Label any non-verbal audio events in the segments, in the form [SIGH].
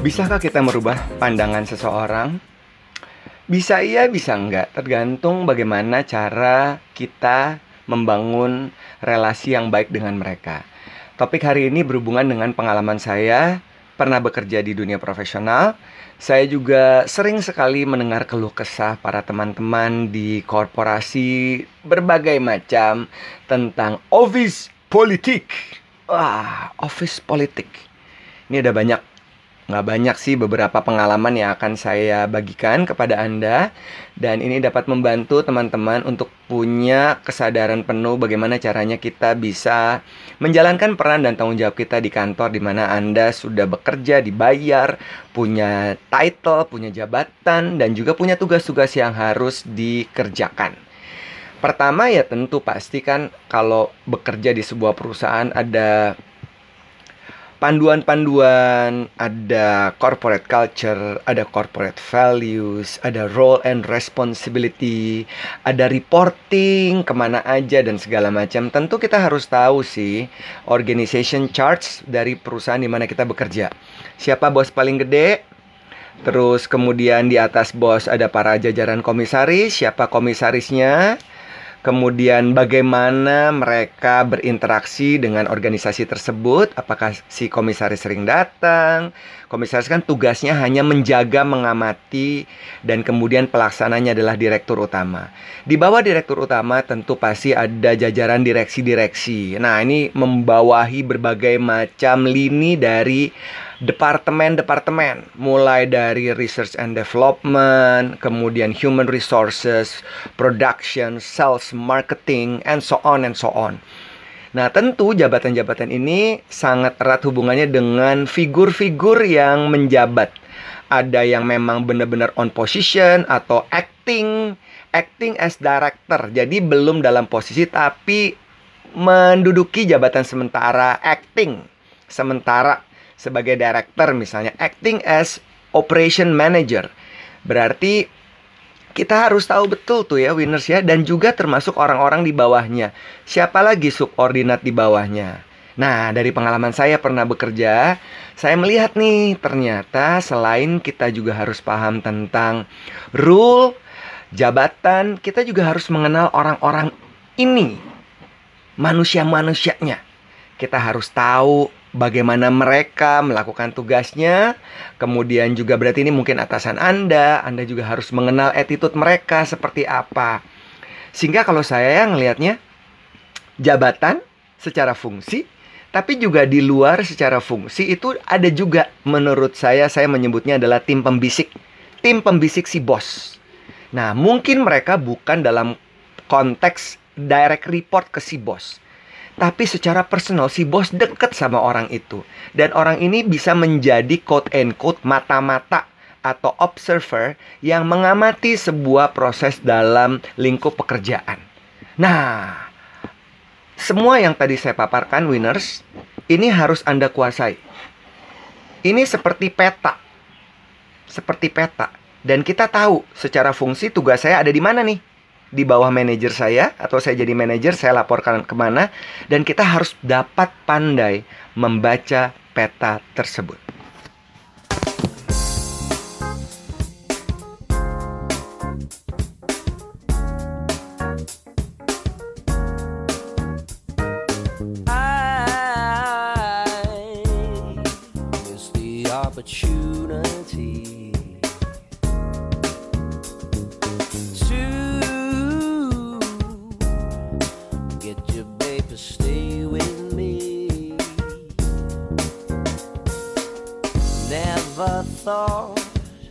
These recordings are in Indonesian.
Bisakah kita merubah pandangan seseorang? Bisa iya, bisa enggak, tergantung bagaimana cara kita membangun relasi yang baik dengan mereka. Topik hari ini berhubungan dengan pengalaman saya pernah bekerja di dunia profesional. Saya juga sering sekali mendengar keluh kesah para teman-teman di korporasi berbagai macam tentang office politik. Wah, office politik. Ini ada banyak Nggak banyak sih beberapa pengalaman yang akan saya bagikan kepada Anda Dan ini dapat membantu teman-teman untuk punya kesadaran penuh bagaimana caranya kita bisa menjalankan peran dan tanggung jawab kita di kantor di mana Anda sudah bekerja, dibayar, punya title, punya jabatan, dan juga punya tugas-tugas yang harus dikerjakan. Pertama ya tentu pastikan kalau bekerja di sebuah perusahaan ada panduan-panduan, ada corporate culture, ada corporate values, ada role and responsibility, ada reporting ke mana aja dan segala macam. Tentu kita harus tahu sih organization charts dari perusahaan di mana kita bekerja. Siapa bos paling gede? Terus kemudian di atas bos ada para jajaran komisaris, siapa komisarisnya, Kemudian bagaimana mereka berinteraksi dengan organisasi tersebut? Apakah si komisaris sering datang? Komisaris kan tugasnya hanya menjaga, mengamati, dan kemudian pelaksananya adalah direktur utama. Di bawah direktur utama tentu pasti ada jajaran direksi-direksi. Nah, ini membawahi berbagai macam lini dari departemen-departemen mulai dari research and development, kemudian human resources, production, sales, marketing, and so on and so on. Nah, tentu jabatan-jabatan ini sangat erat hubungannya dengan figur-figur yang menjabat. Ada yang memang benar-benar on position atau acting, acting as director. Jadi belum dalam posisi tapi menduduki jabatan sementara acting sementara sebagai director misalnya acting as operation manager. Berarti kita harus tahu betul tuh ya winners ya dan juga termasuk orang-orang di bawahnya. Siapa lagi subordinat di bawahnya? Nah, dari pengalaman saya pernah bekerja, saya melihat nih ternyata selain kita juga harus paham tentang rule jabatan, kita juga harus mengenal orang-orang ini. Manusia-manusianya. Kita harus tahu bagaimana mereka melakukan tugasnya. Kemudian juga berarti ini mungkin atasan Anda, Anda juga harus mengenal attitude mereka seperti apa. Sehingga kalau saya yang melihatnya jabatan secara fungsi tapi juga di luar secara fungsi itu ada juga menurut saya saya menyebutnya adalah tim pembisik. Tim pembisik si bos. Nah, mungkin mereka bukan dalam konteks direct report ke si bos tapi secara personal si bos deket sama orang itu. Dan orang ini bisa menjadi quote and quote mata-mata atau observer yang mengamati sebuah proses dalam lingkup pekerjaan. Nah, semua yang tadi saya paparkan winners, ini harus Anda kuasai. Ini seperti peta. Seperti peta. Dan kita tahu secara fungsi tugas saya ada di mana nih di bawah manajer saya atau saya jadi manajer saya laporkan ke mana dan kita harus dapat pandai membaca peta tersebut. Thought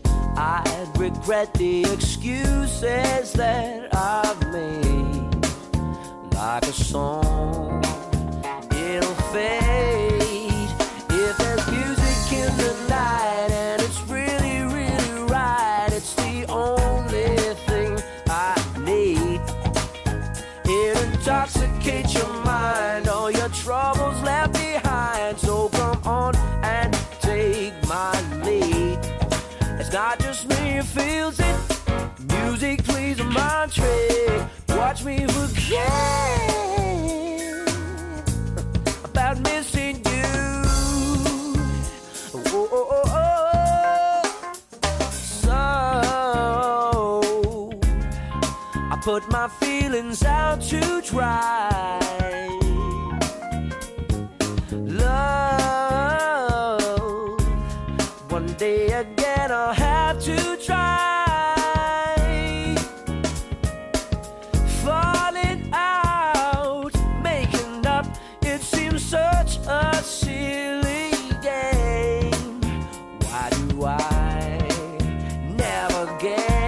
I'd regret the excuses that I've made. Like a song, it'll fade put my feelings out to dry. Love, one day again I'll have to try. Falling out, making up, it seems such a silly game. Why do I never gain?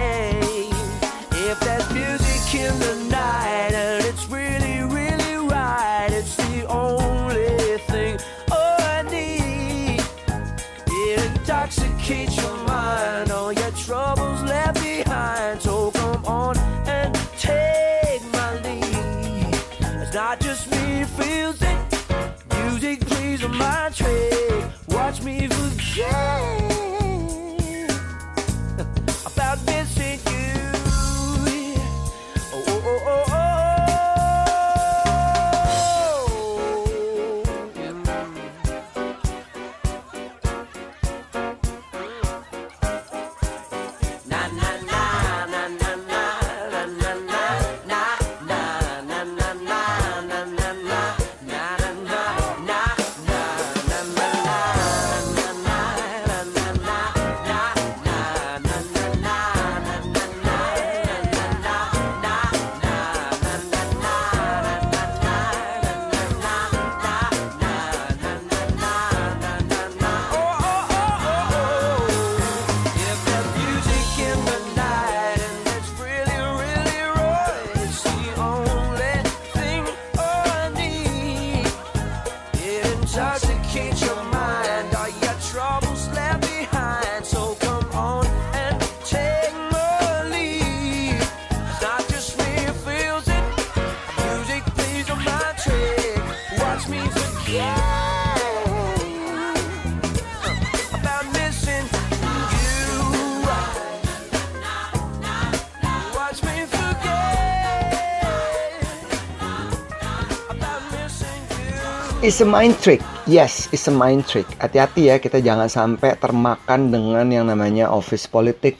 It's a mind trick. Yes, it's a mind trick. Hati-hati ya, kita jangan sampai termakan dengan yang namanya office politik.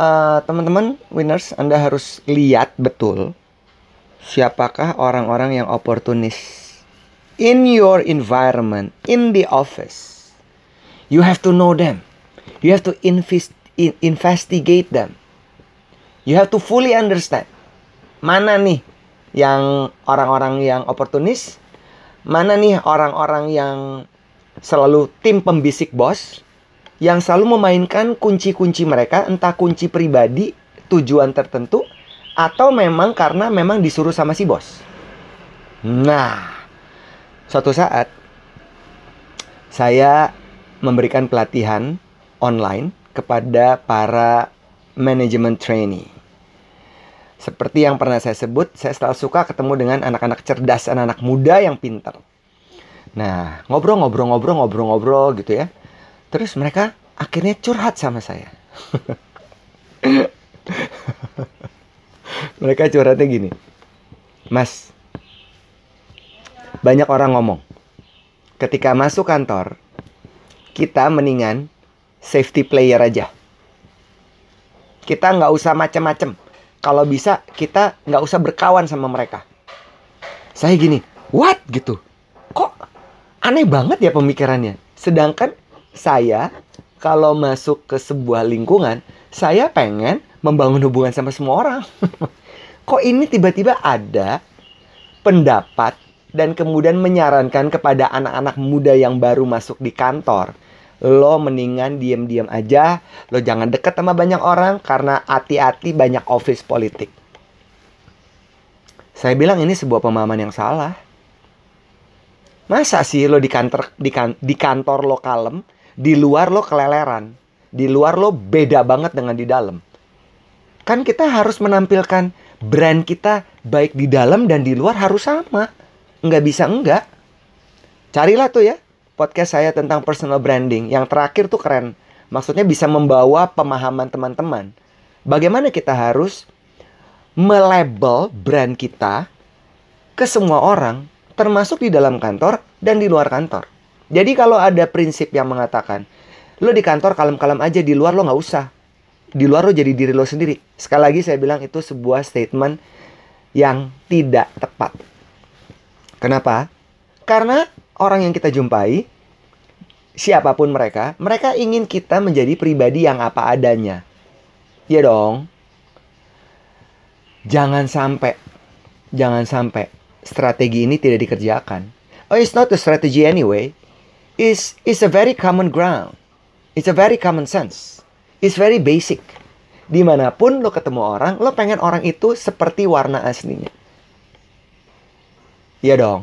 Eh, teman-teman, winners, Anda harus lihat betul siapakah orang-orang yang oportunis in your environment, in the office. You have to know them. You have to invest, in- investigate them. You have to fully understand mana nih yang orang-orang yang oportunis, mana nih orang-orang yang selalu tim pembisik bos, yang selalu memainkan kunci-kunci mereka, entah kunci pribadi, tujuan tertentu, atau memang karena memang disuruh sama si bos. Nah, suatu saat saya memberikan pelatihan online kepada para manajemen trainee. Seperti yang pernah saya sebut, saya selalu suka ketemu dengan anak-anak cerdas, anak-anak muda yang pintar. Nah, ngobrol-ngobrol-ngobrol-ngobrol-ngobrol gitu ya. Terus mereka akhirnya curhat sama saya. [LAUGHS] mereka curhatnya gini. Mas, banyak orang ngomong. Ketika masuk kantor, kita mendingan safety player aja. Kita nggak usah macem-macem. Kalau bisa, kita nggak usah berkawan sama mereka. Saya gini, what gitu? Kok aneh banget ya pemikirannya? Sedangkan saya kalau masuk ke sebuah lingkungan, saya pengen membangun hubungan sama semua orang. [LAUGHS] Kok ini tiba-tiba ada pendapat dan kemudian menyarankan kepada anak-anak muda yang baru masuk di kantor, lo mendingan diam-diam aja, lo jangan deket sama banyak orang karena hati-hati banyak office politik. Saya bilang ini sebuah pemahaman yang salah. Masa sih lo di kantor di, kan- di kantor lo kalem, di luar lo keleleran, di luar lo beda banget dengan di dalam. Kan kita harus menampilkan brand kita baik di dalam dan di luar harus sama. Nggak bisa enggak. Carilah tuh ya podcast saya tentang personal branding. Yang terakhir tuh keren. Maksudnya bisa membawa pemahaman teman-teman. Bagaimana kita harus melabel brand kita ke semua orang, termasuk di dalam kantor dan di luar kantor. Jadi kalau ada prinsip yang mengatakan, lo di kantor kalem-kalem aja, di luar lo nggak usah. Di luar lo jadi diri lo sendiri. Sekali lagi saya bilang itu sebuah statement yang tidak tepat. Kenapa? Karena orang yang kita jumpai, siapa pun mereka, mereka ingin kita menjadi pribadi yang apa adanya. Iya dong. Jangan sampai, jangan sampai strategi ini tidak dikerjakan. Oh, it's not a strategy anyway. It's, it's a very common ground. It's a very common sense. It's very basic. Di mana pun lo ketemu orang, lo pengen orang itu seperti warna aslinya. Iya dong.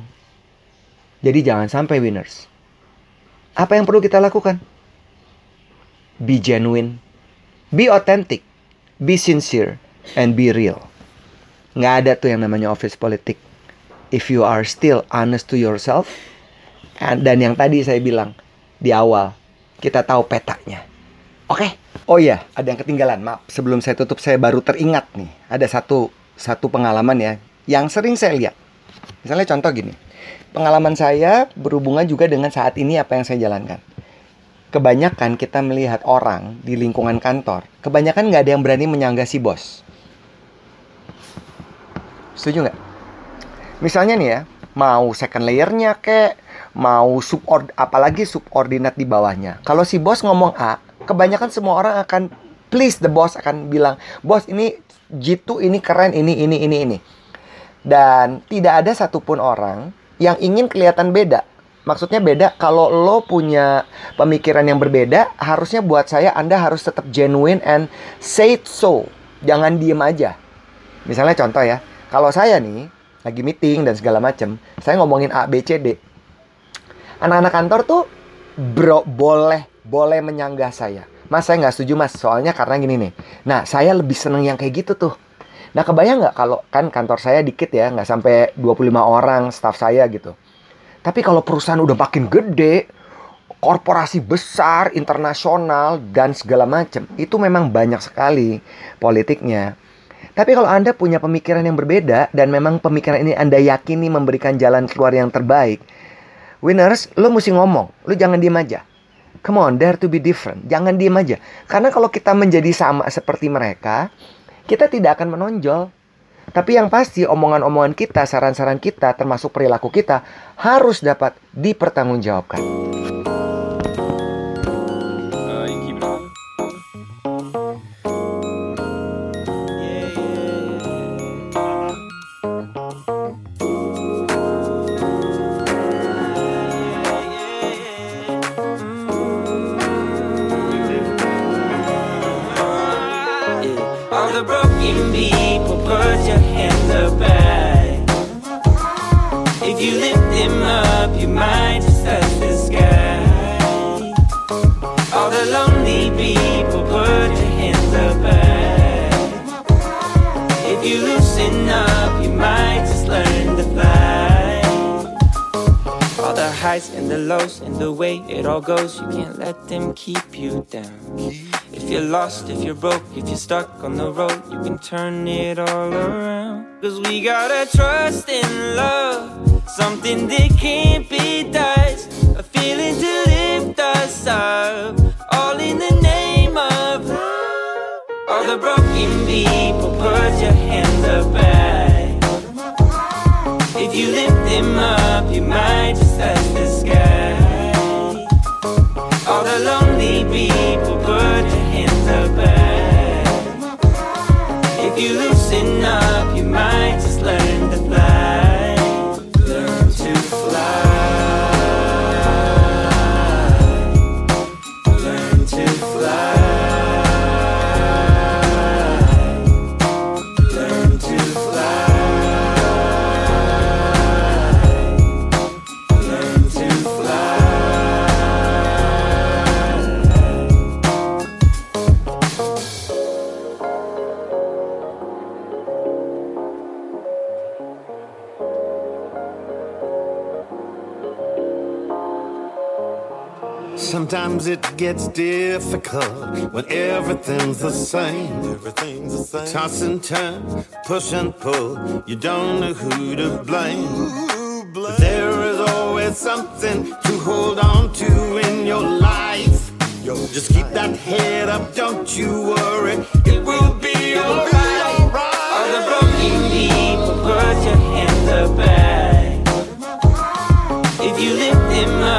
Jadi jangan sampai winners. Apa yang perlu kita lakukan? Be genuine. Be authentic. Be sincere. And be real. Nggak ada tuh yang namanya office politik. If you are still honest to yourself. and- Dan yang tadi saya bilang di awal. Kita tahu petanya. Oke. Oh iya, ada yang ketinggalan. Maaf, sebelum saya tutup saya baru teringat nih. Ada satu satu pengalaman ya yang sering saya lihat. Misalnya contoh gini. Pengalaman saya berhubungan juga dengan saat ini apa yang saya jalankan. Kebanyakan kita melihat orang di lingkungan kantor, kebanyakan nggak ada yang berani menyangga si bos. Setuju nggak? Misalnya nih ya, mau second layernya kek, mau subord, apalagi subordinat di bawahnya. Kalau si bos ngomong A, kebanyakan semua orang akan please the boss akan bilang, bos ini jitu, ini keren, ini, ini, ini, ini. Dan tidak ada satupun orang yang ingin kelihatan beda. Maksudnya beda, kalau lo punya pemikiran yang berbeda, harusnya buat saya Anda harus tetap genuine and say it so. Jangan diem aja. Misalnya contoh ya, kalau saya nih lagi meeting dan segala macem, saya ngomongin A, B, C, D. Anak-anak kantor tuh bro boleh boleh menyanggah saya. Mas saya nggak setuju mas, soalnya karena gini nih. Nah saya lebih seneng yang kayak gitu tuh. Nah kebayang nggak kalau kan kantor saya dikit ya, nggak sampai 25 orang staff saya gitu. Tapi kalau perusahaan udah makin gede, korporasi besar, internasional dan segala macam, itu memang banyak sekali politiknya. Tapi kalau Anda punya pemikiran yang berbeda dan memang pemikiran ini Anda yakini memberikan jalan keluar yang terbaik, winners, lo mesti ngomong, lo jangan diem aja. Come on, dare to be different. Jangan diem aja. Karena kalau kita menjadi sama seperti mereka, kita tidak akan menonjol. Tapi yang pasti omongan-omongan kita, saran-saran kita, termasuk perilaku kita harus dapat dipertanggungjawabkan. Them up, you might just touch the sky. All the lonely people, put your hands up high. If you loosen up, you might just learn to fly. All the highs and the lows and the way it all goes, you can't let them keep you down. If you're lost, if you're broke, if you're stuck on the road, you can turn it all around. Cause we gotta trust in love, something that can't be touched. A feeling to lift us up, all in the name of love. All the broken people, put your hands up high. If you lift them up, you might just touch the sky. All the lonely people, put your hands up high. If you loosen up, Sometimes it gets difficult when everything's the same. Everything's the same. Toss and turn, push and pull. You don't know who to blame. But there is always something to hold on to in your life. Just keep that head up, don't you worry. It will be alright. All the broken people, put your hands up high. If you lift them up, you might